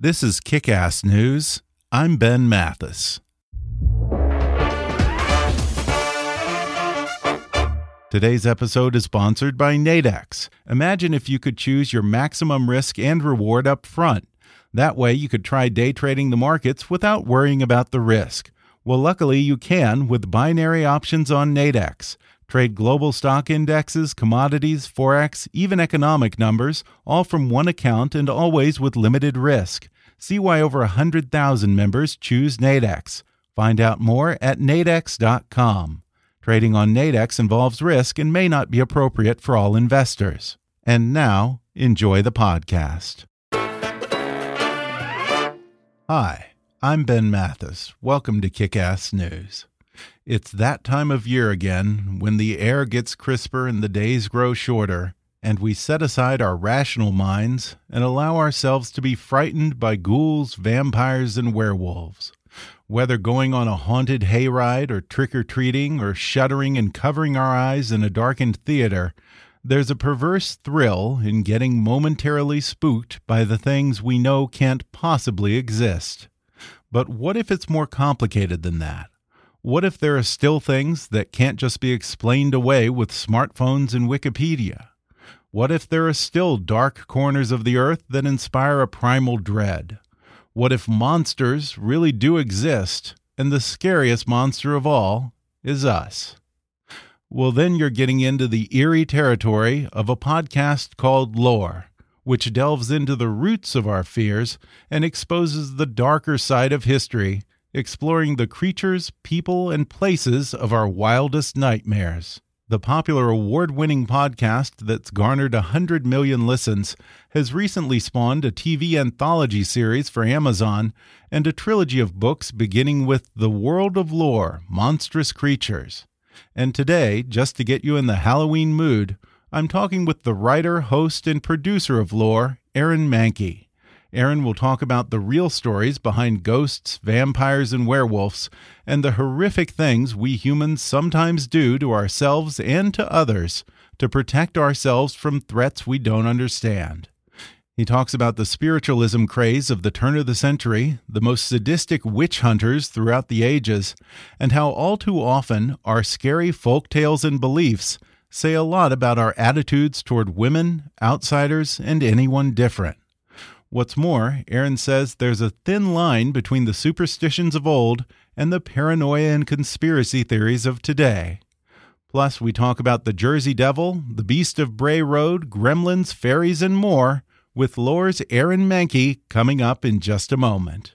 This is Kick Ass News. I'm Ben Mathis. Today's episode is sponsored by Nadex. Imagine if you could choose your maximum risk and reward up front. That way, you could try day trading the markets without worrying about the risk. Well, luckily, you can with binary options on Nadex. Trade global stock indexes, commodities, forex, even economic numbers, all from one account and always with limited risk. See why over 100,000 members choose Nadex. Find out more at nadex.com. Trading on Nadex involves risk and may not be appropriate for all investors. And now, enjoy the podcast. Hi, I'm Ben Mathis. Welcome to Kick Ass News. It's that time of year again when the air gets crisper and the days grow shorter, and we set aside our rational minds and allow ourselves to be frightened by ghouls, vampires, and werewolves. Whether going on a haunted hayride or trick or treating or shuddering and covering our eyes in a darkened theater, there's a perverse thrill in getting momentarily spooked by the things we know can't possibly exist. But what if it's more complicated than that? What if there are still things that can't just be explained away with smartphones and Wikipedia? What if there are still dark corners of the earth that inspire a primal dread? What if monsters really do exist and the scariest monster of all is us? Well, then you're getting into the eerie territory of a podcast called Lore, which delves into the roots of our fears and exposes the darker side of history exploring the creatures, people, and places of our wildest nightmares. The popular award winning podcast that's garnered 100 million listens has recently spawned a TV anthology series for Amazon and a trilogy of books beginning with The World of Lore Monstrous Creatures. And today, just to get you in the Halloween mood, I'm talking with the writer, host, and producer of Lore, Aaron Mahnke. Aaron will talk about the real stories behind ghosts, vampires, and werewolves, and the horrific things we humans sometimes do to ourselves and to others to protect ourselves from threats we don't understand. He talks about the spiritualism craze of the turn of the century, the most sadistic witch hunters throughout the ages, and how all too often our scary folk tales and beliefs say a lot about our attitudes toward women, outsiders, and anyone different. What's more, Aaron says there's a thin line between the superstitions of old and the paranoia and conspiracy theories of today. Plus, we talk about the Jersey Devil, the Beast of Bray Road, gremlins, fairies, and more with Lore's Aaron Mahnke coming up in just a moment.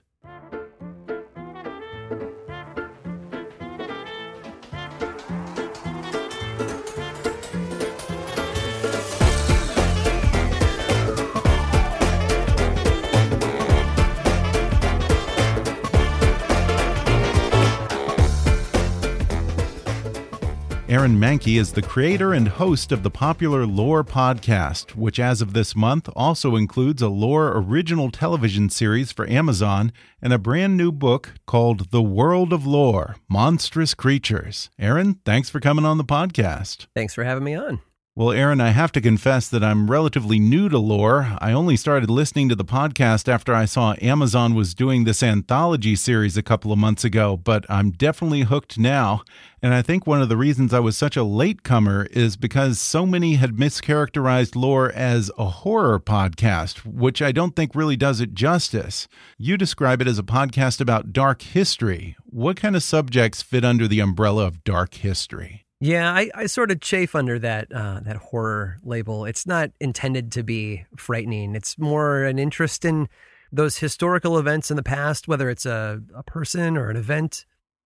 Aaron Mahnke is the creator and host of the popular Lore podcast, which as of this month also includes a Lore original television series for Amazon and a brand new book called The World of Lore Monstrous Creatures. Aaron, thanks for coming on the podcast. Thanks for having me on. Well, Aaron, I have to confess that I'm relatively new to lore. I only started listening to the podcast after I saw Amazon was doing this anthology series a couple of months ago, but I'm definitely hooked now. And I think one of the reasons I was such a latecomer is because so many had mischaracterized lore as a horror podcast, which I don't think really does it justice. You describe it as a podcast about dark history. What kind of subjects fit under the umbrella of dark history? Yeah, I, I sort of chafe under that uh, that horror label. It's not intended to be frightening. It's more an interest in those historical events in the past, whether it's a, a person or an event,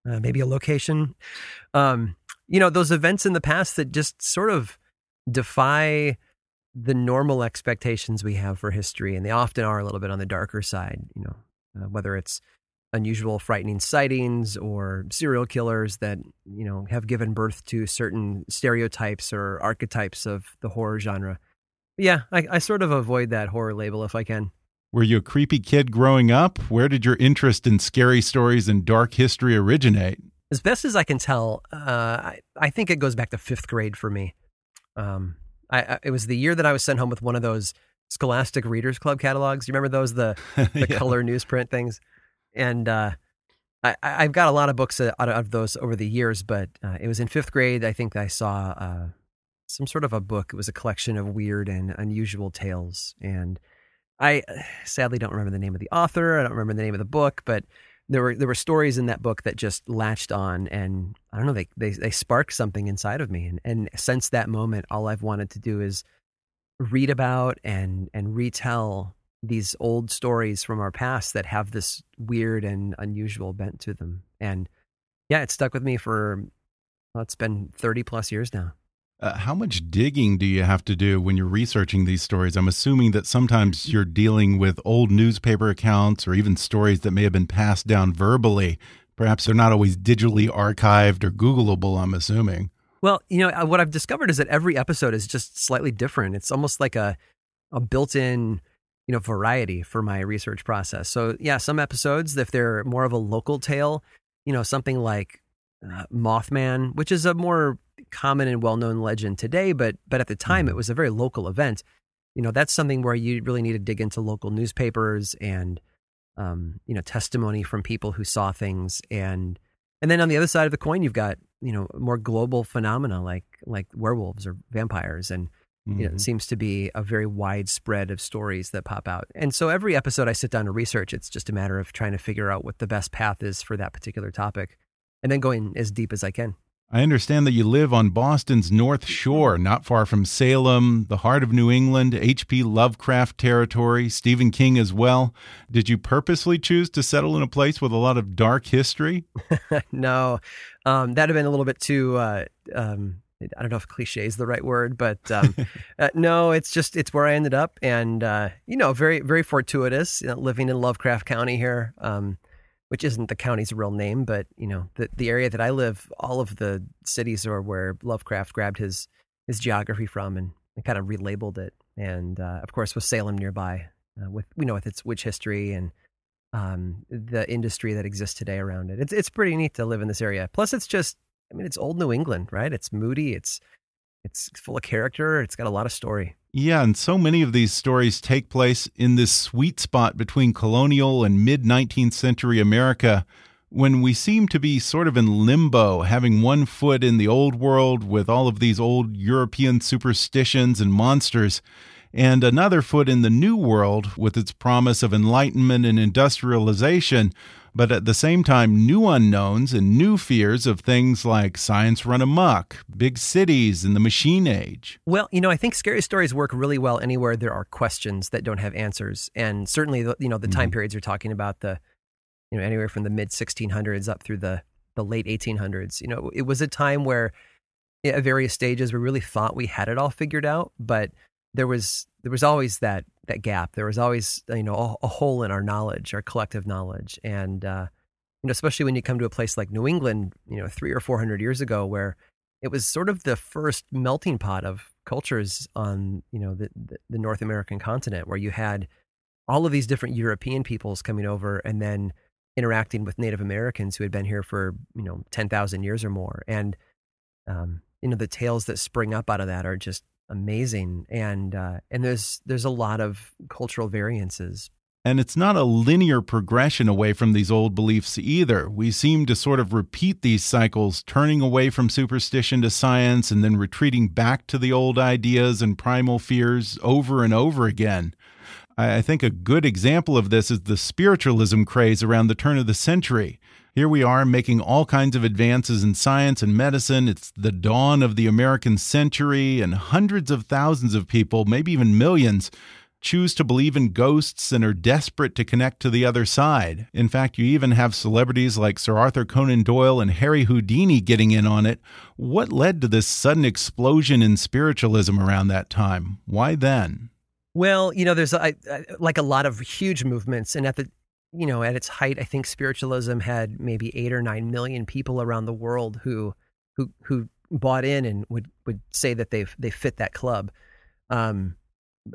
uh, maybe a location. Um, you know, those events in the past that just sort of defy the normal expectations we have for history, and they often are a little bit on the darker side. You know, uh, whether it's unusual, frightening sightings or serial killers that you know have given birth to certain stereotypes or archetypes of the horror genre. But yeah, I, I sort of avoid that horror label if I can. Were you a creepy kid growing up? Where did your interest in scary stories and dark history originate? As best as I can tell, uh, I, I think it goes back to fifth grade for me. Um, I, I, it was the year that I was sent home with one of those Scholastic Readers Club catalogs. You remember those the the yeah. color newsprint things? And uh, I, I've got a lot of books out of those over the years, but uh, it was in fifth grade. I think I saw uh, some sort of a book. It was a collection of weird and unusual tales, and I sadly don't remember the name of the author. I don't remember the name of the book, but there were there were stories in that book that just latched on, and I don't know they they, they sparked something inside of me, and and since that moment, all I've wanted to do is read about and and retell these old stories from our past that have this weird and unusual bent to them. And yeah, it stuck with me for, well, it's been 30 plus years now. Uh, how much digging do you have to do when you're researching these stories? I'm assuming that sometimes you're dealing with old newspaper accounts or even stories that may have been passed down verbally. Perhaps they're not always digitally archived or Googleable, I'm assuming. Well, you know, what I've discovered is that every episode is just slightly different. It's almost like a, a built in you know variety for my research process. So yeah, some episodes if they're more of a local tale, you know, something like uh, Mothman, which is a more common and well-known legend today, but but at the time it mm-hmm. was a very local event. You know, that's something where you really need to dig into local newspapers and um, you know testimony from people who saw things and and then on the other side of the coin you've got you know more global phenomena like like werewolves or vampires and Mm-hmm. You know, it mm-hmm. seems to be a very widespread of stories that pop out. And so every episode I sit down to research, it's just a matter of trying to figure out what the best path is for that particular topic and then going as deep as I can. I understand that you live on Boston's North Shore, not far from Salem, the heart of New England, H.P. Lovecraft territory, Stephen King as well. Did you purposely choose to settle in a place with a lot of dark history? no, um, that'd have been a little bit too uh, um, I don't know if cliche is the right word, but um, uh, no, it's just it's where I ended up, and uh, you know, very very fortuitous. You know, living in Lovecraft County here, um, which isn't the county's real name, but you know, the the area that I live, all of the cities are where Lovecraft grabbed his his geography from and, and kind of relabeled it, and uh, of course, with Salem nearby, uh, with we know with its witch history and um, the industry that exists today around it. It's it's pretty neat to live in this area. Plus, it's just I mean, it's old New England, right? It's moody. It's it's full of character. It's got a lot of story. Yeah, and so many of these stories take place in this sweet spot between colonial and mid 19th century America when we seem to be sort of in limbo, having one foot in the old world with all of these old European superstitions and monsters, and another foot in the new world with its promise of enlightenment and industrialization but at the same time, new unknowns and new fears of things like science run amok, big cities, and the machine age. Well, you know, I think scary stories work really well anywhere there are questions that don't have answers. And certainly, you know, the time mm -hmm. periods you're talking about, the, you know, anywhere from the mid 1600s up through the, the late 1800s, you know, it was a time where at various stages we really thought we had it all figured out, but there was there was always that that gap. There was always you know a, a hole in our knowledge, our collective knowledge, and uh, you know especially when you come to a place like New England, you know three or four hundred years ago, where it was sort of the first melting pot of cultures on you know the, the, the North American continent, where you had all of these different European peoples coming over and then interacting with Native Americans who had been here for you know ten thousand years or more, and um, you know the tales that spring up out of that are just amazing, and uh, and there's there's a lot of cultural variances. And it's not a linear progression away from these old beliefs either. We seem to sort of repeat these cycles, turning away from superstition to science and then retreating back to the old ideas and primal fears over and over again. I think a good example of this is the spiritualism craze around the turn of the century. Here we are making all kinds of advances in science and medicine. It's the dawn of the American century, and hundreds of thousands of people, maybe even millions, choose to believe in ghosts and are desperate to connect to the other side. In fact, you even have celebrities like Sir Arthur Conan Doyle and Harry Houdini getting in on it. What led to this sudden explosion in spiritualism around that time? Why then? Well, you know, there's a, like a lot of huge movements, and at the you know at its height, I think spiritualism had maybe eight or nine million people around the world who who who bought in and would would say that they they fit that club. Um,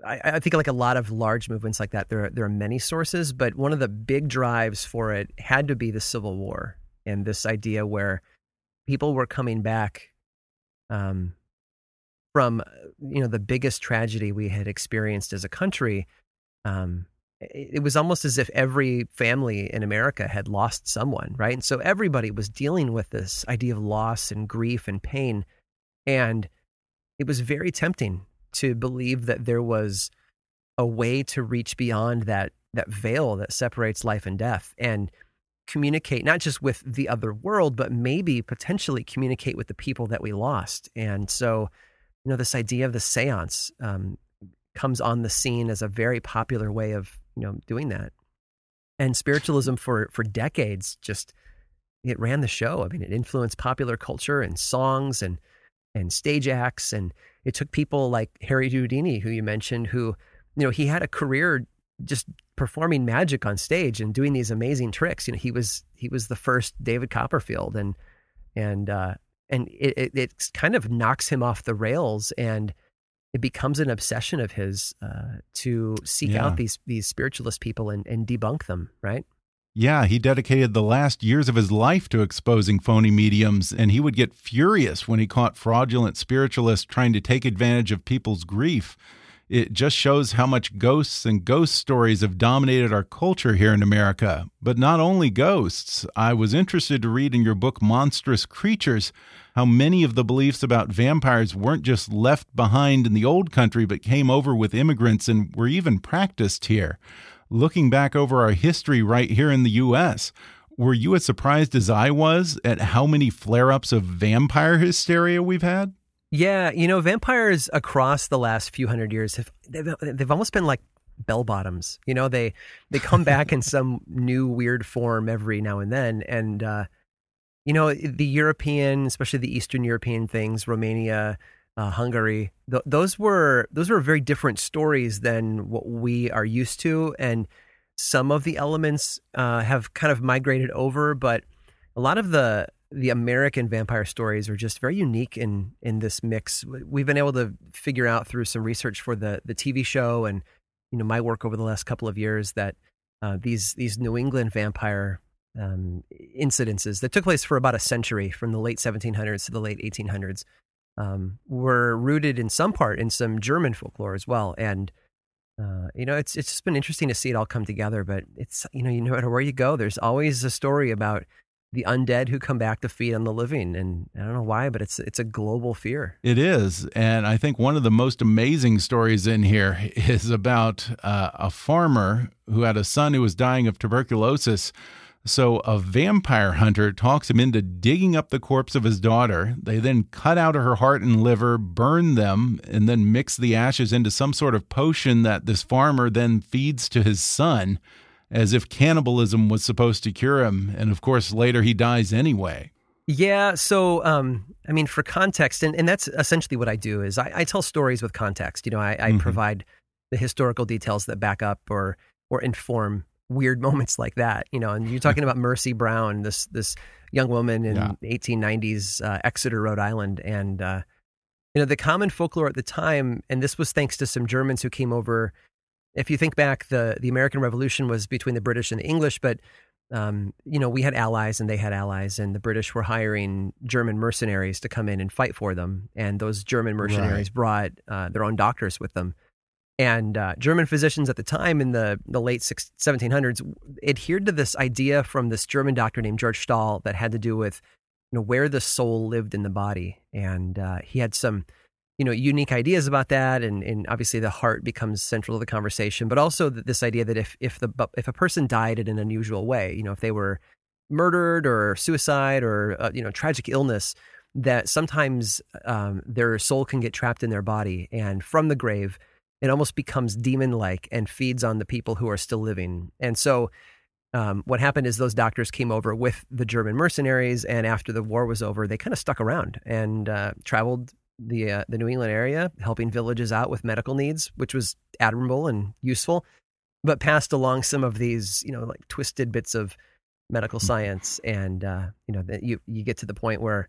I, I, think like a lot of large movements like that, there are, there are many sources, but one of the big drives for it had to be the Civil War and this idea where people were coming back um, from you know the biggest tragedy we had experienced as a country. Um, it, was almost as if every family in America had lost someone, right? And so everybody was dealing with this idea of loss and grief and pain, and it was very tempting to believe that there was a way to reach beyond that that veil that separates life and death and communicate not just with the other world but maybe potentially communicate with the people that we lost and so you know this idea of the seance um, comes on the scene as a very popular way of you know doing that. And spiritualism for for decades just it ran the show. I mean it influenced popular culture and songs and and stage acts. And it took people like Harry Houdini, who you mentioned, who, you know, he had a career just performing magic on stage and doing these amazing tricks. You know, he was he was the first David Copperfield, and and uh, and it, it, it kind of knocks him off the rails, and it becomes an obsession of his uh, to seek yeah. out these these spiritualist people and, and debunk them. Right? Yeah, he dedicated the last years of his life to exposing phony mediums, and he would get furious when he caught fraudulent spiritualists trying to take advantage of people's grief. It just shows how much ghosts and ghost stories have dominated our culture here in America. But not only ghosts. I was interested to read in your book, Monstrous Creatures, how many of the beliefs about vampires weren't just left behind in the old country, but came over with immigrants and were even practiced here looking back over our history right here in the U.S., were you as surprised as I was at how many flare ups of vampire hysteria we've had? Yeah, you know, vampires across the last few hundred years have they've, they've almost been like bell bottoms. You know, they they come back in some new weird form every now and then, and uh, you know, the European, especially the Eastern European things, Romania, uh, Hungary. Th- those were those were very different stories than what we are used to, and some of the elements uh, have kind of migrated over, but a lot of the the American vampire stories are just very unique in in this mix. We've been able to figure out through some research for the the TV show and you know my work over the last couple of years that uh, these these New England vampire um, incidences that took place for about a century from the late 1700s to the late 1800s um, were rooted in some part in some German folklore as well. And uh, you know, it's it's just been interesting to see it all come together. But it's you know, you no matter where you go, there's always a story about the undead who come back to feed on the living, and I don't know why, but it's it's a global fear. It is, and I think one of the most amazing stories in here is about uh, a farmer who had a son who was dying of tuberculosis so a vampire hunter talks him into digging up the corpse of his daughter. They then cut out her heart and liver, burn them, and then mix the ashes into some sort of potion that this farmer then feeds to his son, as if cannibalism was supposed to cure him. And of course, later he dies anyway. Yeah. So, um, I mean, for context, and, and that's essentially what I do is I, I tell stories with context. You know, I, I mm -hmm. provide the historical details that back up or or inform weird moments like that, you know. And you're talking about Mercy Brown, this this young woman in yeah. 1890s uh, Exeter, Rhode Island, and uh, you know the common folklore at the time, and this was thanks to some Germans who came over. If you think back, the the American Revolution was between the British and the English, but um, you know, we had allies and they had allies, and the British were hiring German mercenaries to come in and fight for them. And those German mercenaries Right. brought uh, their own doctors with them. And uh, German physicians at the time in the, the late six, 1700s adhered to this idea from this German doctor named George Stahl that had to do with you know, where the soul lived in the body. And uh, he had some you know unique ideas about that and, and obviously the heart becomes central to the conversation but also th- this idea that if if the if a person died in an unusual way you know if they were murdered or suicide or uh, you know tragic illness that sometimes um, their soul can get trapped in their body and from the grave it almost becomes demon like and feeds on the people who are still living. And so um, what happened is those doctors came over with the German mercenaries, and after the war was over, they kind of stuck around and uh, traveled the uh, the New England area, helping villages out with medical needs, which was admirable and useful, but passed along some of these, you know, like twisted bits of medical science, and uh, you know, that you you get to the point where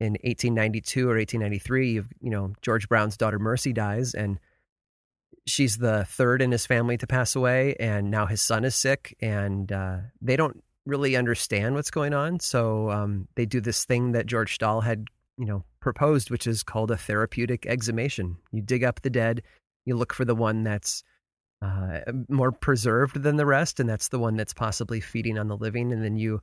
in 1892 or 1893, you've you know George Brown's daughter Mercy dies, and she's the third in his family to pass away, and now his son is sick, and uh, they don't really understand what's going on. So um, they do this thing that George Stahl had, you know, proposed, which is called a therapeutic exhumation. You dig up the dead, you look for the one that's uh, more preserved than the rest, and that's the one that's possibly feeding on the living, and then you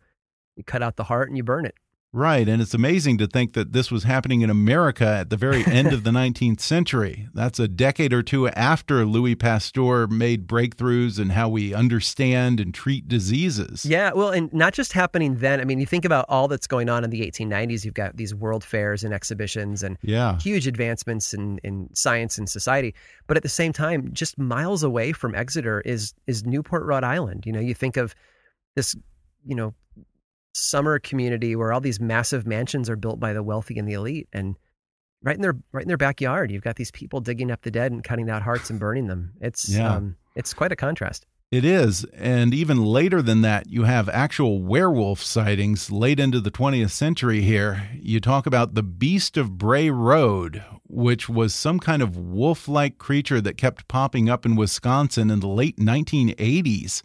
you cut out the heart and you burn it. Right. And it's amazing to think that this was happening in America at the very end of the 19th century. That's a decade or two after Louis Pasteur made breakthroughs in how we understand and treat diseases. Yeah, well, and not just happening then. I mean, you think about all that's going on in the 1890s. You've got these world fairs and exhibitions and Yeah. huge advancements in, in science and society. But at the same time, just miles away from Exeter is is Newport, Rhode Island. You know, you think of this, you know, summer community where all these massive mansions are built by the wealthy and the elite, and right in their right in their backyard, you've got these people digging up the dead and cutting out hearts and burning them. It's Yeah. um, it's quite a contrast. It is. And even later than that, you have actual werewolf sightings late into the 20th century here. You talk about the Beast of Bray Road, which was some kind of wolf like creature that kept popping up in Wisconsin in the late 1980s.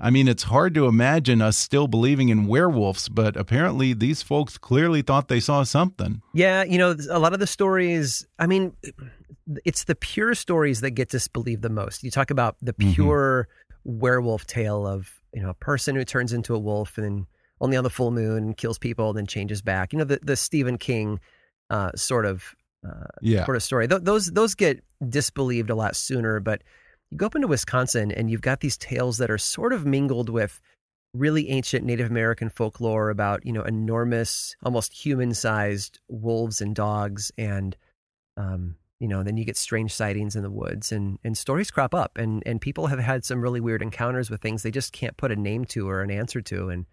I mean, it's hard to imagine us still believing in werewolves, but apparently these folks clearly thought they saw something. Yeah, you know, a lot of the stories, I mean, it's the pure stories that get disbelieved the most. You talk about the Mhm. pure werewolf tale of, you know, a person who turns into a wolf and then only on the full moon and kills people and then changes back. You know, the, the Stephen King uh, sort of uh, Yeah. sort of story. Th- those those get disbelieved a lot sooner, but you go up into Wisconsin and you've got these tales that are sort of mingled with really ancient Native American folklore about you know enormous, almost human-sized wolves and dogs, and um, you know then you get strange sightings in the woods, and and stories crop up, and and people have had some really weird encounters with things they just can't put a name to or an answer to, and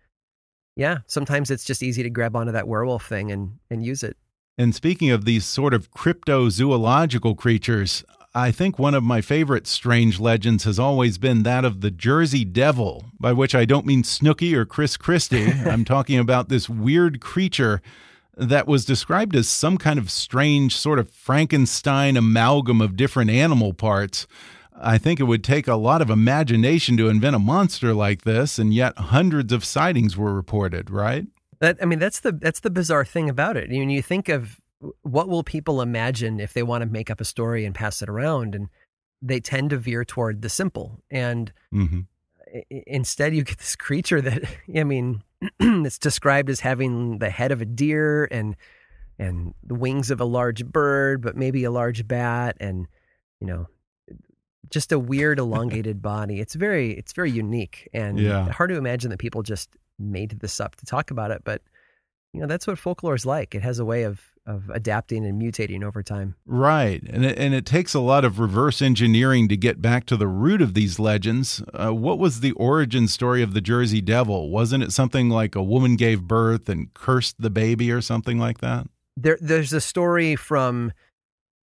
yeah, sometimes it's just easy to grab onto that werewolf thing and and use it. And speaking of these sort of cryptozoological creatures, I think one of my favorite strange legends has always been that of the Jersey Devil, by which I don't mean Snooki or Chris Christie. I'm talking about this weird creature that was described as some kind of strange sort of Frankenstein amalgam of different animal parts. I think it would take a lot of imagination to invent a monster like this, and yet hundreds of sightings were reported, right? That I mean, that's the that's the bizarre thing about it. When you think of what will people imagine if they want to make up a story and pass it around, and they tend to veer toward the simple. And hmm i- instead, you get this creature that I mean, it's described as having the head of a deer and and the wings of a large bird, but maybe a large bat, and you know, just a weird elongated body. It's very it's very unique and Yeah. hard to imagine that people just made this up to talk about it, but you know that's what folklore is like. It has a way of of adapting and mutating over time. Right, and it, and it takes a lot of reverse engineering to get back to the root of these legends. Uh, what was the origin story of the Jersey Devil? Wasn't it something like a woman gave birth and cursed the baby or something like that? There there's a story from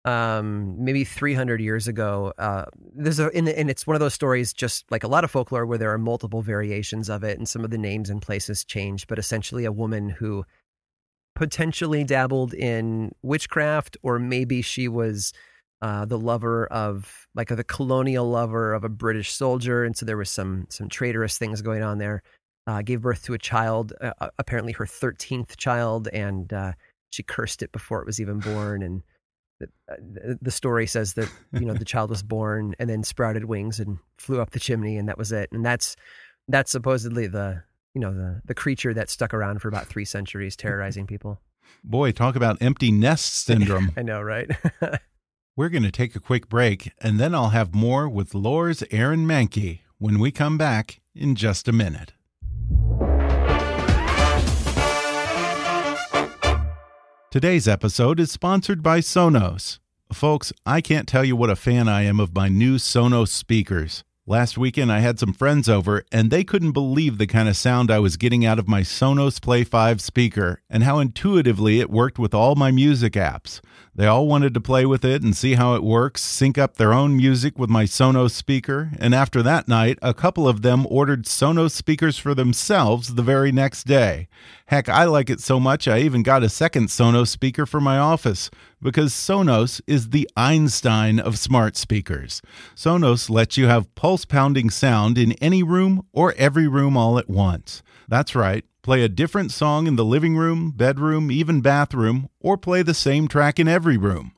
um maybe 300 years ago uh there's a and, and it's one of those stories just like a lot of folklore where there are multiple variations of it and some of the names and places change but essentially a woman who potentially dabbled in witchcraft or maybe she was uh, the lover of like the colonial lover of a British soldier and so there was some some traitorous things going on there uh, gave birth to a child, uh, uh apparently her 13th child, and uh, she cursed it before it was even born. And the, uh, the story says that you know the child was born and then sprouted wings and flew up the chimney, and that was it. And that's that's supposedly the you know the the creature that stuck around for about three centuries, terrorizing people. Boy, talk about empty nest syndrome. I know, right? We're going to take a quick break, and then I'll have more with Lore's Aaron Mahnke when we come back in just a minute. Today's episode is sponsored by Sonos. Folks, I can't tell you what a fan I am of my new Sonos speakers. Last weekend, I had some friends over, and they couldn't believe the kind of sound I was getting out of my Sonos Play 5 speaker and how intuitively it worked with all my music apps. They all wanted to play with it and see how it works, sync up their own music with my Sonos speaker, and after that night, a couple of them ordered Sonos speakers for themselves the very next day. Heck, I like it so much I even got a second Sonos speaker for my office because Sonos is the Einstein of smart speakers. Sonos lets you have pulse pounding sound in any room or every room all at once. That's right. Play a different song in the living room, bedroom, even bathroom, or play the same track in every room.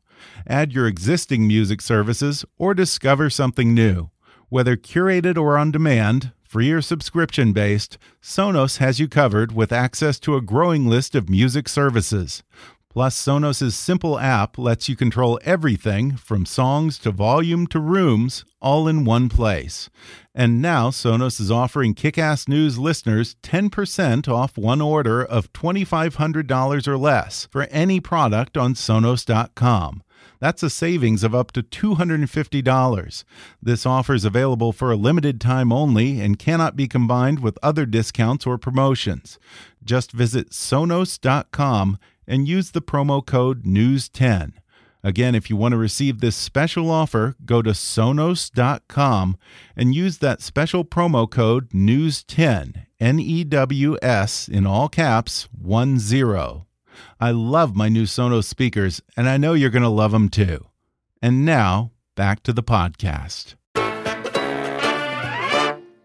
Add your existing music services or discover something new. Whether curated or on demand, free or subscription based, Sonos has you covered with access to a growing list of music services. Plus, Sonos' simple app lets you control everything from songs to volume to rooms all in one place. And now Sonos is offering Kick Ass News listeners 10% off one order of $2,500 or less for any product on Sonos.com. That's a savings of up to $250. This offer is available for a limited time only and cannot be combined with other discounts or promotions. Just visit Sonos.com and use the promo code NEWS10. Again, if you want to receive this special offer, go to Sonos.com and use that special promo code NEWS10, N E W S, in all caps, 1 0. I love my new Sonos speakers, and I know you're going to love them too. And now, back to the podcast.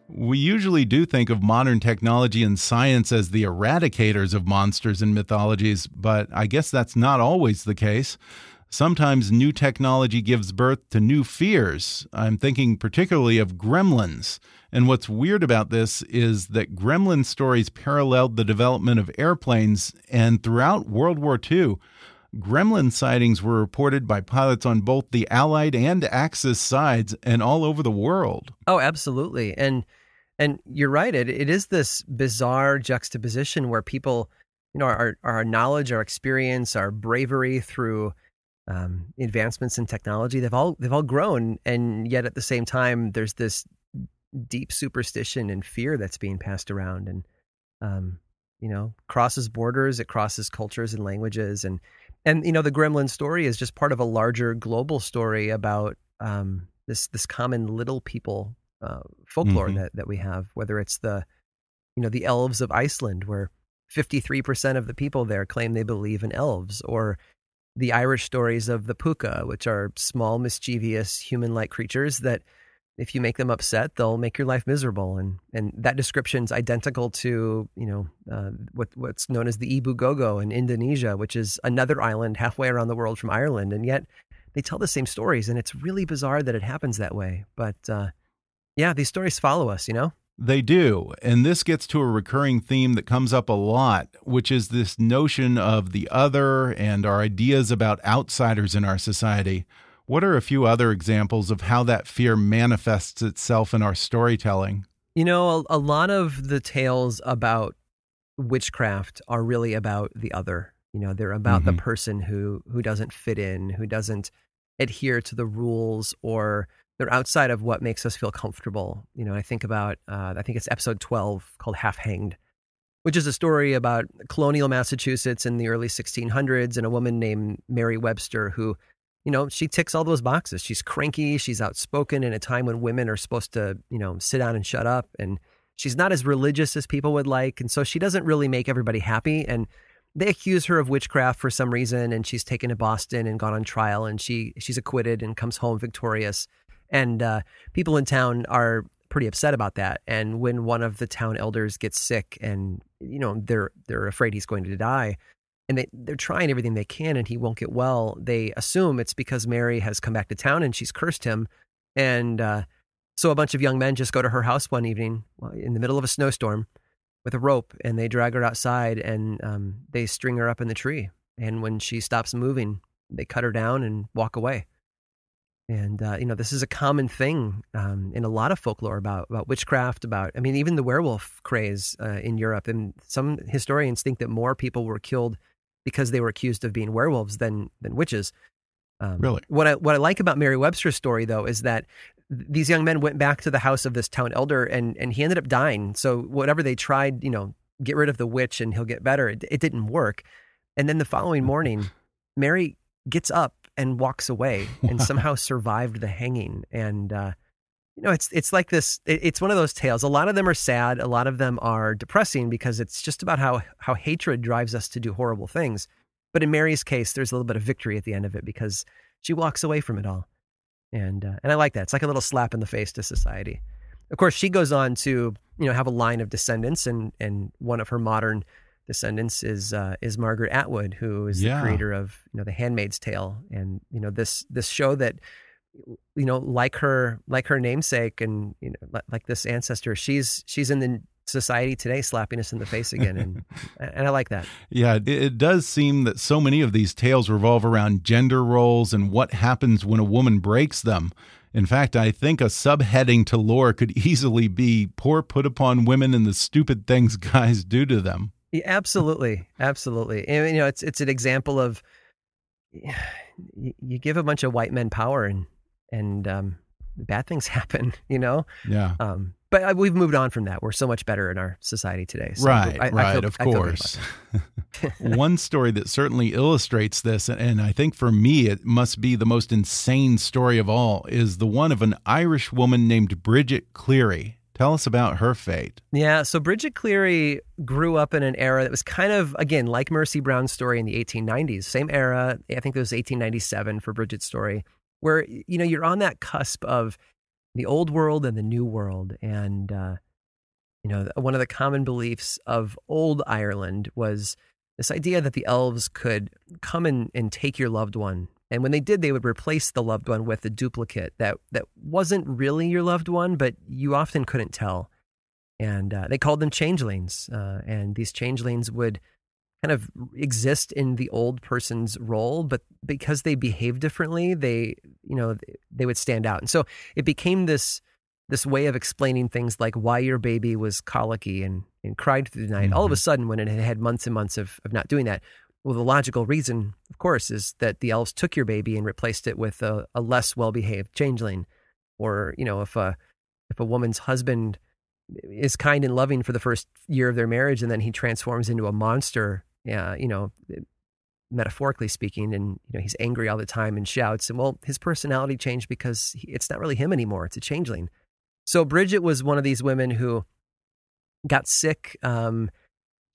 We usually do think of modern technology and science as the eradicators of monsters and mythologies, but I guess that's not always the case. Sometimes new technology gives birth to new fears. I'm thinking particularly of gremlins. And what's weird about this is that gremlin stories paralleled the development of airplanes, and throughout World War II, gremlin sightings were reported by pilots on both the Allied and Axis sides and all over the world. Oh, absolutely. And and you're right. It it is this bizarre juxtaposition where people, you know, our our knowledge, our experience, our bravery through um, advancements in technology, they've all they've all grown, and yet at the same time, there's this deep superstition and fear that's being passed around, and um, you know, crosses borders, it crosses cultures and languages, and and you know, the Gremlin story is just part of a larger global story about um, this this common little people uh, folklore mm-hmm. that, that we have, whether it's the, you know, the elves of Iceland, where 53% of the people there claim they believe in elves, or the Irish stories of the puka, which are small, mischievous, human like creatures that if you make them upset, they'll make your life miserable. And, and that description's identical to, you know, uh, what, what's known as the Ebu Gogo in Indonesia, which is another island halfway around the world from Ireland. And yet they tell the same stories. And it's really bizarre that it happens that way. But, uh, yeah, these stories follow us, you know? They do. And this gets to a recurring theme that comes up a lot, which is this notion of the other and our ideas about outsiders in our society. What are a few other examples of how that fear manifests itself in our storytelling? You know, a, a lot of the tales about witchcraft are really about the other. You know, they're about mm -hmm. the mm-hmm. person who who doesn't fit in, who doesn't adhere to the rules or they're outside of what makes us feel comfortable. You know, I think about, uh, I think it's episode 12 called Half Hanged, which is a story about colonial Massachusetts in the early 1600s and a woman named Mary Webster who, you know, she ticks all those boxes. She's cranky, she's outspoken in a time when women are supposed to, you know, sit down and shut up. And she's not as religious as people would like. And so she doesn't really make everybody happy. And they accuse her of witchcraft for some reason and she's taken to Boston and gone on trial and she she's acquitted and comes home victorious and uh, people in town are pretty upset about that. And when one of the town elders gets sick, and you know they're they're afraid he's going to die, and they they're trying everything they can, and he won't get well. They assume it's because Mary has come back to town and she's cursed him, and uh, so a bunch of young men just go to her house one evening in the middle of a snowstorm with a rope, and they drag her outside, and um, they string her up in the tree. And when she stops moving, they cut her down and walk away. And uh, you know, this is a common thing um, in a lot of folklore about about witchcraft. About, I mean, even the werewolf craze uh, in Europe. And some historians think that more people were killed because they were accused of being werewolves than than witches. Um, really, what I what I like about Mary Webster's story, though, is that these young men went back to the house of this town elder, and and he ended up dying. So whatever they tried, you know, get rid of the witch and he'll get better. It, it didn't work. And then the following morning, Mary gets up and walks away and somehow survived the hanging. And uh, you know, it's it's like this. It, it's one of those tales. A lot of them are sad. A lot of them are depressing because it's just about how how hatred drives us to do horrible things. But in Mary's case, there's a little bit of victory at the end of it because she walks away from it all. And uh, and I like that. It's like a little slap in the face to society. Of course, she goes on to you know have a line of descendants, and and one of her modern descendants is uh, is Margaret Atwood, who is yeah. the creator of you know The Handmaid's Tale, and you know this this show that you know like her like her namesake and you know like this ancestor, she's she's in the society today slapping us in the face again and and I like that. Yeah, it, it, does seem that so many of these tales revolve around gender roles and what happens when a woman breaks them. In fact, I think a subheading to lore could easily be poor put upon women and the stupid things guys do to them. Yeah, absolutely, absolutely. And you know, it's it's an example of you give a bunch of white men power and and um, bad things happen. You know. Yeah. Um, but uh, we've moved on from that. We're so much better in our society today. So right, I, right, I feel, of course. One story that certainly illustrates this, and I think for me it must be the most insane story of all, is the one of an Irish woman named Bridget Cleary. Tell us about her fate. Yeah, so Bridget Cleary grew up in an era that was kind of, again, like Mercy Brown's story in the 1890s. Same era. I think it was 1897 for Bridget's story, where, you know, you're on that cusp of the old world and the new world. And, uh, you know, one of the common beliefs of old Ireland was this idea that the elves could come and, and take your loved one and when they did, they would replace the loved one with a duplicate that that wasn't really your loved one, but you often couldn't tell. And uh, they called them changelings. Uh, and these changelings would kind of exist in the old person's role, but because they behave differently, they you know they would stand out. And so it became this this way of explaining things like why your baby was colicky and, and cried through the night. Mm-hmm. All of a mm-hmm. sudden, when it had had months and months of, of not doing that, well, the logical reason, of course, is that the elves took your baby and replaced it with a, a less well-behaved changeling, or you know, if a if a woman's husband is kind and loving for the first year of their marriage, and then he transforms into a monster, yeah, you know, metaphorically speaking, and you know he's angry all the time and shouts, and well, his personality changed because he, it's not really him anymore; it's a changeling. So Bridget was one of these women who got sick. Um,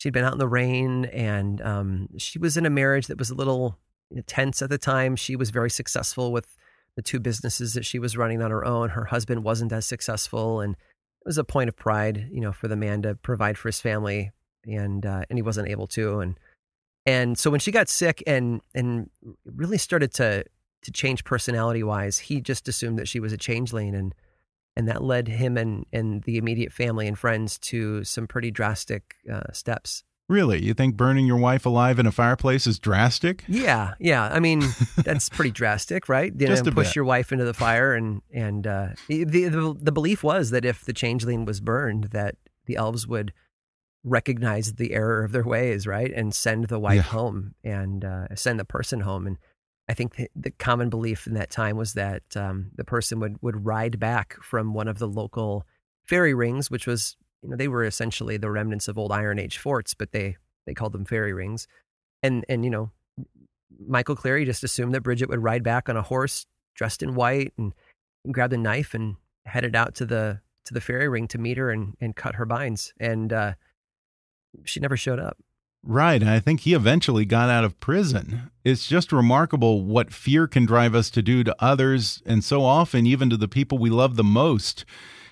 she'd been out in the rain and um, she was in a marriage that was a little tense at the time. She was very successful with the two businesses that she was running on her own. Her husband wasn't as successful, and it was a point of pride, you know, for the man to provide for his family, and uh, and he wasn't able to. And and so when she got sick and and really started to to change personality wise, he just assumed that she was a changeling and and that led him and and the immediate family and friends to some pretty drastic uh, steps. Really, you think burning your wife alive in a fireplace is drastic? Yeah, yeah. I mean, that's pretty drastic, right? You Just know, push bit. your wife into the fire, and and uh, the, the the belief was that if the changeling was burned, that the elves would recognize the error of their ways, right, and send the wife yeah. home and uh, send the person home, and I think the, the, common belief in that time was that um, the person would would ride back from one of the local fairy rings, which was you know they were essentially the remnants of old Iron Age forts, but they they called them fairy rings, and and you know Michael Cleary just assumed that Bridget would ride back on a horse dressed in white and, and grabbed a knife and headed out to the to the fairy ring to meet her and and cut her binds, and uh, she never showed up. Right. I think he eventually got out of prison. It's just remarkable what fear can drive us to do to others, and so often even to the people we love the most.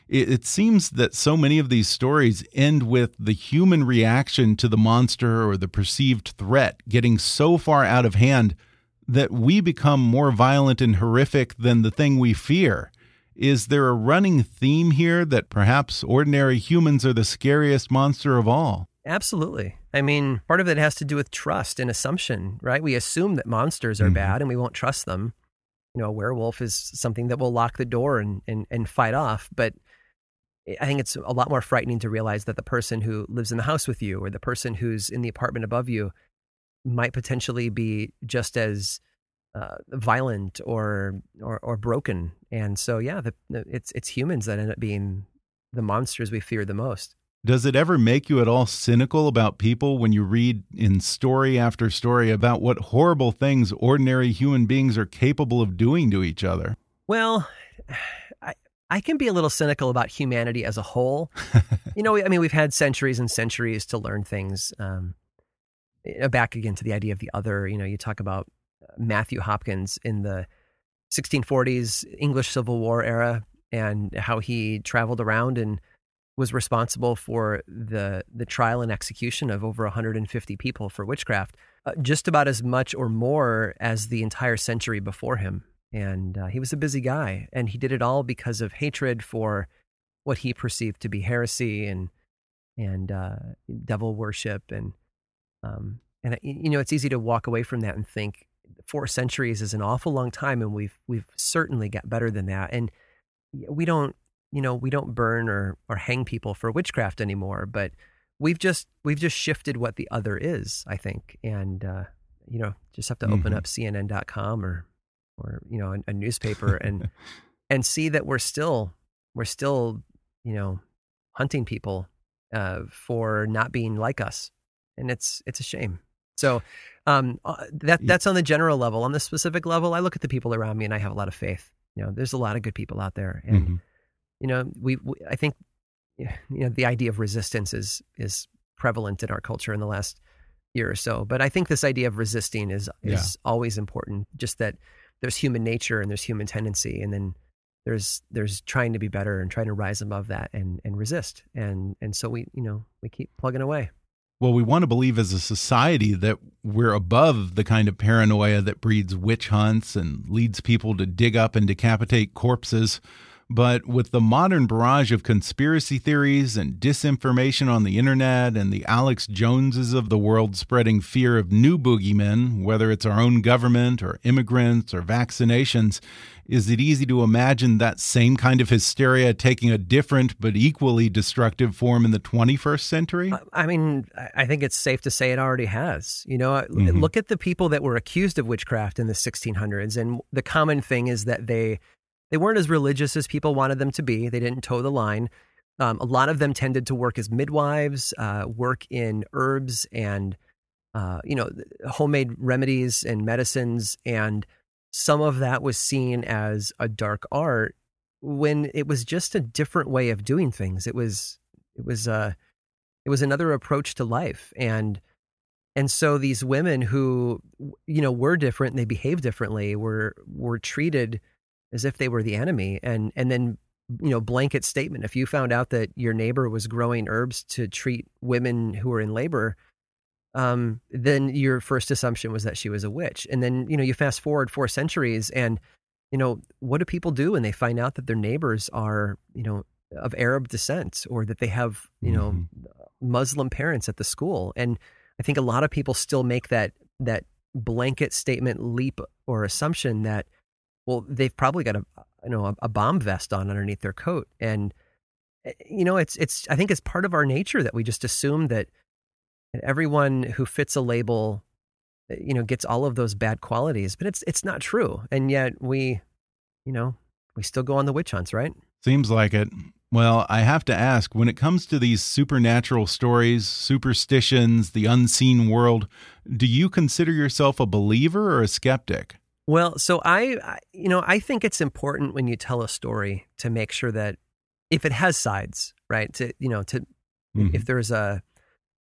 it, seems that so many of these stories end with the human reaction to the monster or the perceived threat getting so far out of hand that we become more violent and horrific than the thing we fear. Is there a running theme here that perhaps ordinary humans are the scariest monster of all? Absolutely. I mean, part of it has to do with trust and assumption, right? We assume that monsters are mm -hmm. bad and we won't trust them. You know, a werewolf is something that will lock the door and, and, and fight off. But I think it's a lot more frightening to realize that the person who lives in the house with you or the person who's in the apartment above you might potentially be just as uh, violent or, or or broken. And so, yeah, the, it's it's humans that end up being the monsters we fear the most. Does it ever make you at all cynical about people when you read in story after story about what horrible things ordinary human beings are capable of doing to each other? Well, I, I can be a little cynical about humanity as a whole. you know, I mean, we've had centuries and centuries to learn things. Um, eh, back again to the idea of the other, you know, you talk about uh, Matthew Hopkins in the 1640s English Civil War era and how he traveled around and was responsible for the the trial and execution of over 150 people for witchcraft, uh, just about as much or more as the entire century before him. And uh, he was a busy guy, and he did it all because of hatred for what he perceived to be heresy and and uh, devil worship, and um, and you know it's easy to walk away from that and think four centuries is an awful long time, and we've we've certainly got better than that, and we don't you know, we don't burn or or hang people for witchcraft anymore, but we've just we've just shifted what the other is, I think, and uh, you know, just have to mm-hmm. open up CNN.com or or you know a, a newspaper and and see that we're still we're still you know hunting people uh, for not being like us, and it's it's a shame. So um, uh, that that's on the general level. On the specific level, I look at the people around me and I have a lot of faith. You know, there's a lot of good people out there, and mm-hmm you know, we, we I think you know the idea of resistance is is prevalent in our culture in the last year or so. But I think this idea of resisting is is yeah. always important. Just that there's human nature and there's human tendency, and then there's there's trying to be better and trying to rise above that and and resist. And and so we you know we keep plugging away. Well, we want to believe as a society that we're above the kind of paranoia that breeds witch hunts and leads people to dig up and decapitate corpses. But with the modern barrage of conspiracy theories and disinformation on the internet and the Alex Joneses of the world spreading fear of new boogeymen, whether it's our own government or immigrants or vaccinations, is it easy to imagine that same kind of hysteria taking a different but equally destructive form in the 21st century? I mean, I think it's safe to say it already has. You know, mm -hmm. look at the people that were accused of witchcraft in the 1600s, and the common thing is that they they weren't as religious as people wanted them to be. They didn't toe the line. Um, a lot of them tended to work as midwives, uh, work in herbs and uh, you know homemade remedies and medicines, and some of that was seen as a dark art when it was just a different way of doing things. It was it was uh, it was another approach to life, and and so these women who you know were different, and they behaved differently, were were treated as if they were the enemy and and then you know blanket statement. If you found out that your neighbor was growing herbs to treat women who were in labor um, then your first assumption was that she was a witch. And then you know you fast forward four centuries and you know what do people do when they find out that their neighbors are you know of arab descent or that they have you know mm-hmm. muslim parents at the school? And i think a lot of people still make that that blanket statement leap or assumption that well, they've probably got a you know a, bomb vest on underneath their coat, and eh, you know it's it's I think it's part of our nature that we just assume that everyone who fits a label eh, you know gets all of those bad qualities but it's it's not true. And yet we you know we still go on the witch hunts right? Seems like it. Well i have to ask when it comes to these supernatural stories superstitions the unseen world do you consider yourself a believer or a skeptic well, so I, you know, I think it's important when you tell a story to make sure that if it has sides, right? To you know, to mm-hmm. if there's a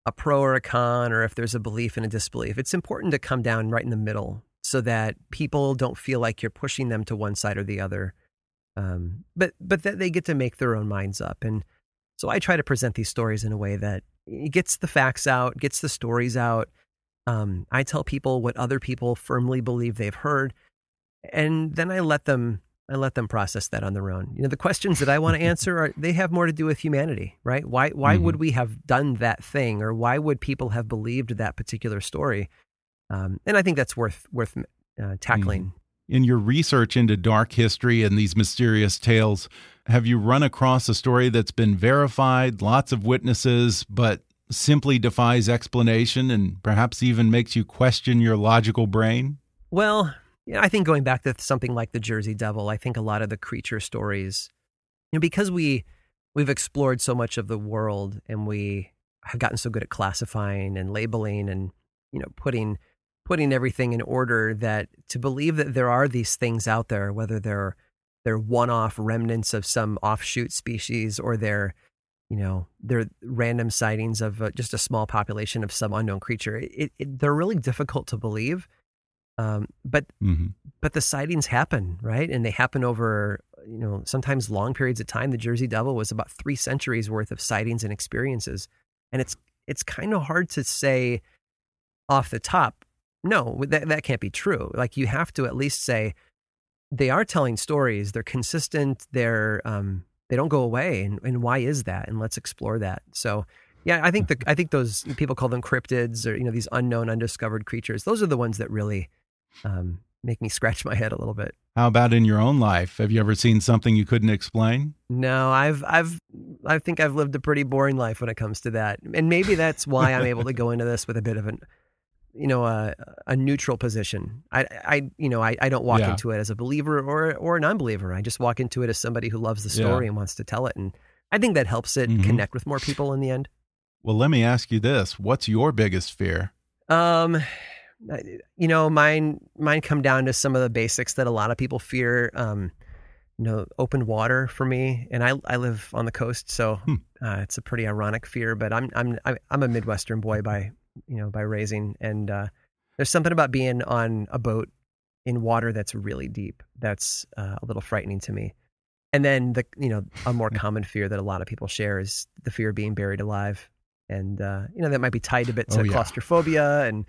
a pro or a con, or if there's a belief and a disbelief, it's important to come down right in the middle so that people don't feel like you're pushing them to one side or the other. Um, but but that they get to make their own minds up, and so I try to present these stories in a way that gets the facts out, gets the stories out. Um, I tell people what other people firmly believe they've heard, and then I let them I let them process that on their own. You know, the questions that I want to answer are they have more to do with humanity, right? Why why mm-hmm. would we have done that thing, or why would people have believed that particular story? Um, and I think that's worth worth uh, tackling. Mm-hmm. In your research into dark history and these mysterious tales, have you run across a story that's been verified, lots of witnesses, but simply defies explanation and perhaps even makes you question your logical brain? Well, I think going back to something like the Jersey Devil, I think a lot of the creature stories, you know, because we we've explored so much of the world and we have gotten so good at classifying and labeling and you know putting putting everything in order that to believe that there are these things out there, whether they're they're one-off remnants of some offshoot species or they're you know they're random sightings of uh, just a small population of some unknown creature. It, it, they're really difficult to believe, um, but mm-hmm. but the sightings happen, right? And they happen over you know sometimes long periods of time. The Jersey Devil was about three centuries worth of sightings and experiences, and it's it's kind of hard to say off the top no, that, that can't be true. Like you have to at least say they are telling stories. They're consistent. They're um, they don't go away. And, and why is that? And let's explore that. So yeah, I think the I think those people call them cryptids or you know these unknown, undiscovered creatures. Those are the ones that really um, make me scratch my head a little bit. How about in your own life? Have you ever seen something you couldn't explain? No, I've I've I think I've lived a pretty boring life when it comes to that, and maybe that's why I'm able to go into this with a bit of an you know a, a neutral position. I I you know I, I don't walk yeah. into it as a believer or or an non-believer. I just walk into it as somebody who loves the story yeah. and wants to tell it, and I think that helps it mm-hmm. connect with more people in the end. Well, let me ask you this: What's your biggest fear? Um, you know, mine mine come down to some of the basics that a lot of people fear. Um, you know, open water for me, and I I live on the coast, so hmm. uh, it's a pretty ironic fear. But I'm I'm I'm a Midwestern boy by you know, by raising. And uh, there's something about being on a boat in water that's really deep that's uh, a little frightening to me. And then the you know a more common fear that a lot of people share is the fear of being buried alive, and uh, you know that might be tied a bit to oh, yeah. claustrophobia and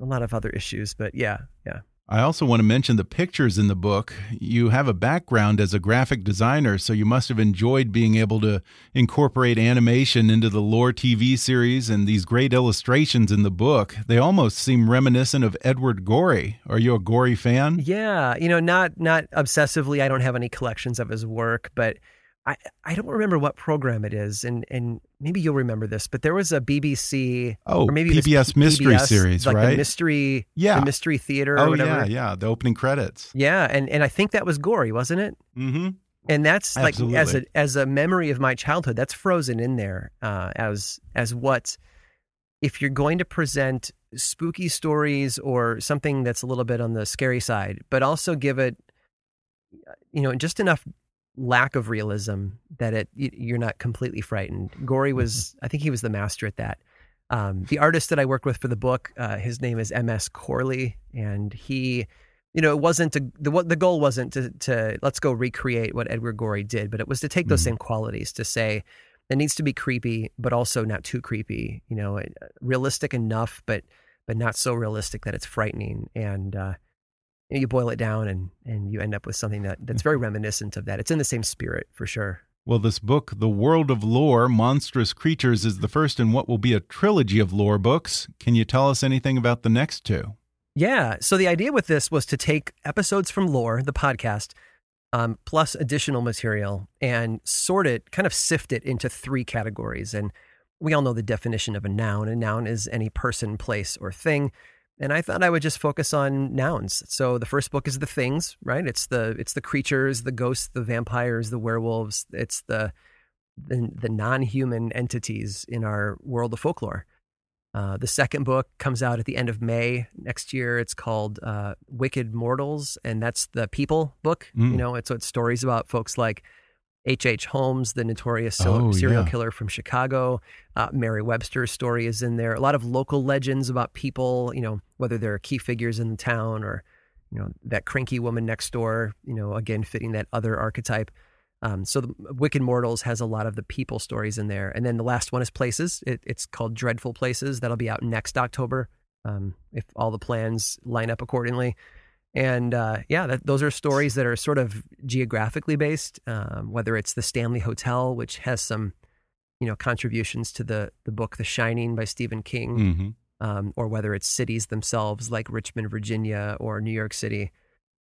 a lot of other issues. But yeah, yeah. I also want to mention the pictures in the book. You have a background as a graphic designer, so you must have enjoyed being able to incorporate animation into the Lore TV series and these great illustrations in the book. They almost seem reminiscent of Edward Gorey. Are you a Gorey fan? Yeah, you know, not not obsessively. I don't have any collections of his work, but I, I don't remember what program it is, and, and maybe you'll remember this, but there was a BBC oh or maybe PBS P- mystery PBS, series, like right? The mystery, yeah, the mystery theater. Oh yeah, yeah, the opening credits. Yeah, and and I think that was Gorey, wasn't it? Mm-hmm. And that's Absolutely. like as a as a memory of my childhood, that's frozen in there uh, as as what if you're going to present spooky stories or something that's a little bit on the scary side, but also give it you know just enough lack of realism that it you're not completely frightened. Gorey was, mm-hmm. I think he was the master at that. Um, the artist that I worked with for the book, uh, his name is M.S. Corley, and he, you know, it wasn't to, the the goal wasn't to to let's go recreate what Edward Gorey did, but it was to take those mm-hmm. same qualities to say it needs to be creepy, but also not too creepy. You know, realistic enough, but but not so realistic that it's frightening. And uh, you know, you boil it down and and you end up with something that that's very reminiscent of that. It's in the same spirit for sure. Well, this book, The World of Lore Monstrous Creatures, is the first in what will be a trilogy of lore books. Can you tell us anything about the next two? Yeah. So, the idea with this was to take episodes from Lore, the podcast, um, plus additional material, and sort it, kind of sift it into three categories. And we all know the definition of a noun. A noun is any person, place, or thing and I thought I would just focus on nouns. So the first book is the things, right? It's the it's the creatures, the ghosts, the vampires, the werewolves. It's the the, the non-human entities in our world of folklore. Uh, the second book comes out at the end of May next year. It's called uh, Wicked Mortals, and that's the people book. Mm. You know, it's, it's stories about folks like H.H. H. Holmes, the notorious oh, serial yeah. killer from Chicago. Uh, Mary Webster's story is in there. A lot of local legends about people, you know, whether they're key figures in the town or, you know, that cranky woman next door, you know, again, fitting that other archetype. Um, so the Wicked Mortals has a lot of the people stories in there. And then the last one is Places. It, it's called Dreadful Places. That'll be out next October um, if all the plans line up accordingly. And uh, yeah, that, those are stories that are sort of geographically based, um, whether it's the Stanley Hotel, which has some, you know, contributions to the, the book The Shining by Stephen King, Mm-hmm. um, or whether it's cities themselves like Richmond, Virginia, or New York City.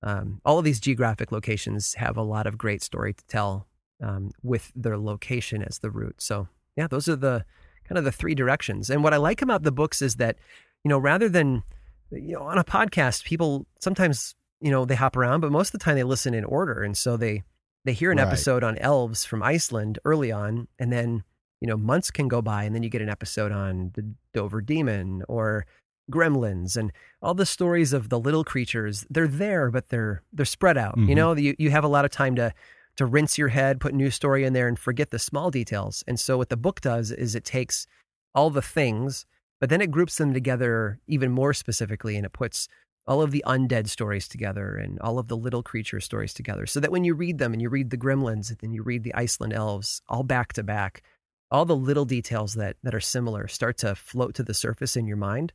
Um, all of these geographic locations have a lot of great story to tell um, with their location as the root. So yeah, those are the kind of the three directions. And what I like about the books is that, you know, rather than you know on a podcast, people sometimes you know they hop around, but most of the time they listen in order, and so they they hear an Right. episode on elves from Iceland early on, and then you know months can go by, and then you get an episode on the Dover Demon or gremlins and all the stories of the little creatures they're there but they're they're spread out you Mhm. know you, you have a lot of time to to rinse your head put new story in there and forget the small details and so what the book does is it takes all the things but then it groups them together even more specifically and it puts all of the undead stories together and all of the little creature stories together so that when you read them and you read the gremlins and then you read the iceland elves all back to back all the little details that that are similar start to float to the surface in your mind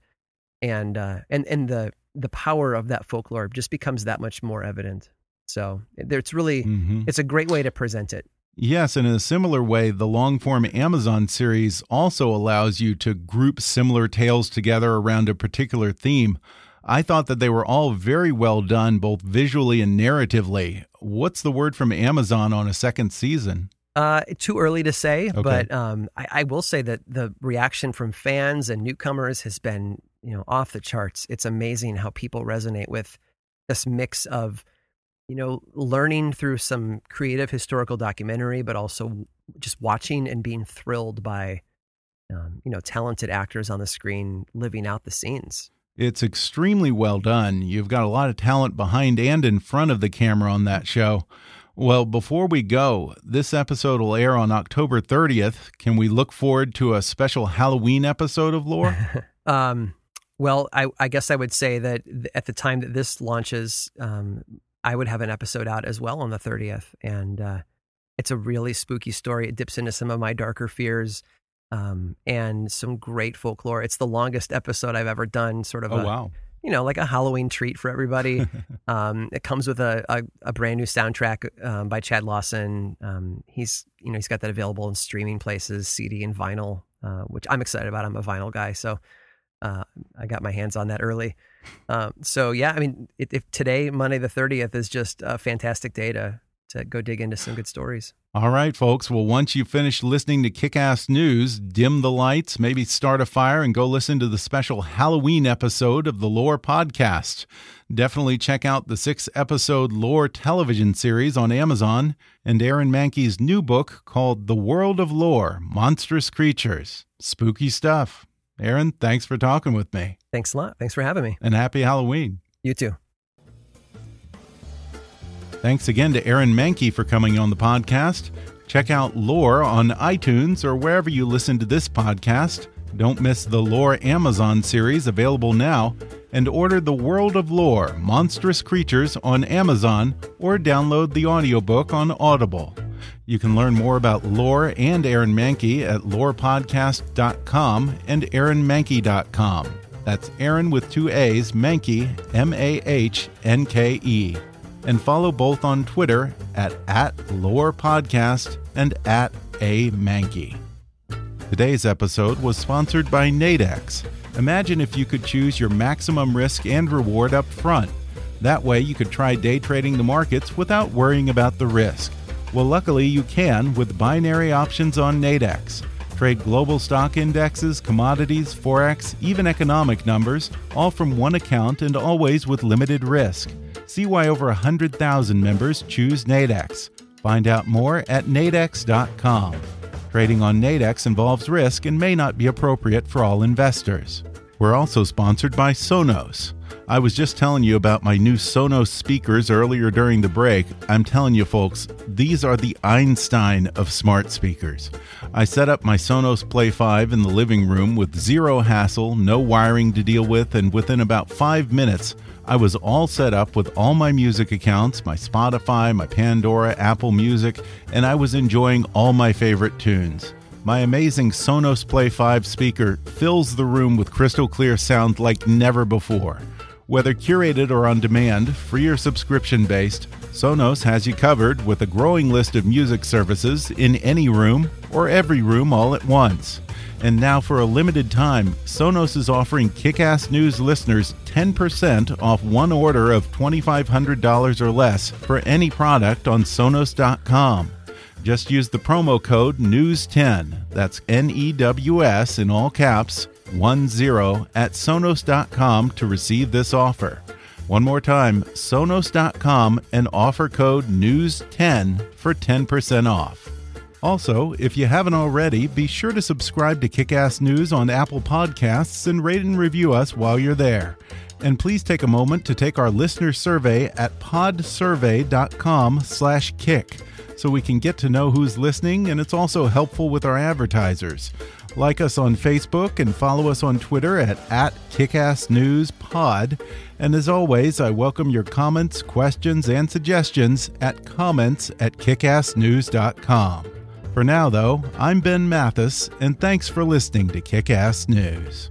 and uh, and and the the power of that folklore just becomes that much more evident. So it's really Mm-hmm. it's a great way to present it. Yes, and in a similar way, the long form Amazon series also allows you to group similar tales together around a particular theme. I thought that they were all very well done, both visually and narratively. What's the word from Amazon on a second season? Uh, too early to say, Okay. but um, I, I will say that the reaction from fans and newcomers has been you know off the charts. It's amazing how people resonate with this mix of you know learning through some creative historical documentary, but also just watching and being thrilled by um, you know talented actors on the screen living out the scenes. It's extremely well done. You've got a lot of talent behind and in front of the camera on that show. Well, before we go, this episode will air on October 30th. Can we look forward to a special Halloween episode of Lore? Um, well, I, I guess I would say that at the time that this launches, um, I would have an episode out as well on the 30th. And uh, it's a really spooky story. It dips into some of my darker fears um, and some great folklore. It's the longest episode I've ever done, sort of oh, a, wow. you know, like a Halloween treat for everybody. um, it comes with a, a, a brand new soundtrack um, by Chad Lawson. Um, he's, you know, he's got that available in streaming places, CD and vinyl, uh, which I'm excited about. I'm a vinyl guy, so uh, I got my hands on that early. Um, so yeah, I mean, if, today, Monday the 30th, is just a fantastic day to to go dig into some good stories. All right, folks. Well, once you finish listening to Kick Ass News, dim the lights, maybe start a fire, and go listen to the special Halloween episode of the Lore Podcast. Definitely check out the six episode Lore television series on Amazon and Aaron Mahnke's new book called The World of Lore Monstrous Creatures. Spooky stuff. Aaron, thanks for talking with me, Thanks a lot. Thanks for having me. and happy Halloween. You too. Thanks again to Aaron Mahnke for coming on the podcast. Check out Lore on iTunes or wherever you listen to this podcast. Don't miss the Lore Amazon series available now, and order The World of Lore Monstrous Creatures on Amazon or download the audiobook on Audible. You can learn more about Lore and Aaron Mahnke at lorepodcast.com and aaronmahnke.com. That's Aaron with two A's, Mahnke, M A H N K E and follow both on Twitter at, at Lore Podcast and at A Mahnke. Today's episode was sponsored by Nadex. Imagine if you could choose your maximum risk and reward up front. That way, you could try day trading the markets without worrying about the risk. Well, luckily, you can with binary options on Nadex. Trade global stock indexes, commodities, forex, even economic numbers, all from one account and always with limited risk. See why over 100,000 members choose Nadex. Find out more at nadex.com. Trading on Nadex involves risk and may not be appropriate for all investors. We're also sponsored by Sonos. I was just telling you about my new Sonos speakers earlier during the break. I'm telling you, folks, these are the Einstein of smart speakers. I set up my Sonos Play 5 in the living room with zero hassle, no wiring to deal with, and within about five minutes, I was all set up with all my music accounts my Spotify, my Pandora, Apple Music, and I was enjoying all my favorite tunes. My amazing Sonos Play 5 speaker fills the room with crystal clear sound like never before. Whether curated or on demand, free or subscription based, Sonos has you covered with a growing list of music services in any room or every room all at once. And now, for a limited time, Sonos is offering Kick Ass News listeners 10% off one order of $2,500 or less for any product on Sonos.com. Just use the promo code NEWS10, that's N E W S in all caps, 10 at Sonos.com to receive this offer. One more time, Sonos.com and offer code NEWS10 for 10% off. Also, if you haven't already, be sure to subscribe to Kickass News on Apple Podcasts and rate and review us while you're there. And please take a moment to take our listener survey at podsurvey.com/kick so we can get to know who's listening and it's also helpful with our advertisers. Like us on Facebook and follow us on Twitter at, at KickassNewsPod. And as always, I welcome your comments, questions, and suggestions at comments at kickassnews.com. For now, though, I'm Ben Mathis, and thanks for listening to Kickass News.